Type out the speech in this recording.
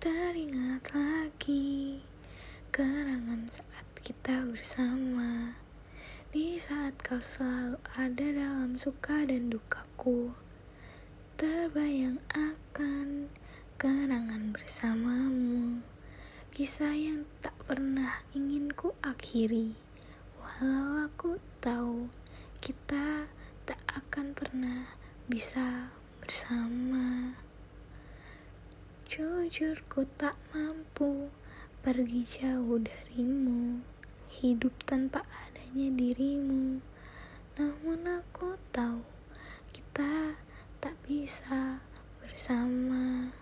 Teringat lagi kenangan saat kita bersama. Di saat kau selalu ada dalam suka dan dukaku Terbayang akan kenangan bersamamu. Kisah yang tak pernah ingin ku akhiri. Walau aku tahu kita tak akan pernah bisa bersama Jujur ku tak mampu pergi jauh darimu Hidup tanpa adanya dirimu. Namun aku tahu kita tak bisa bersama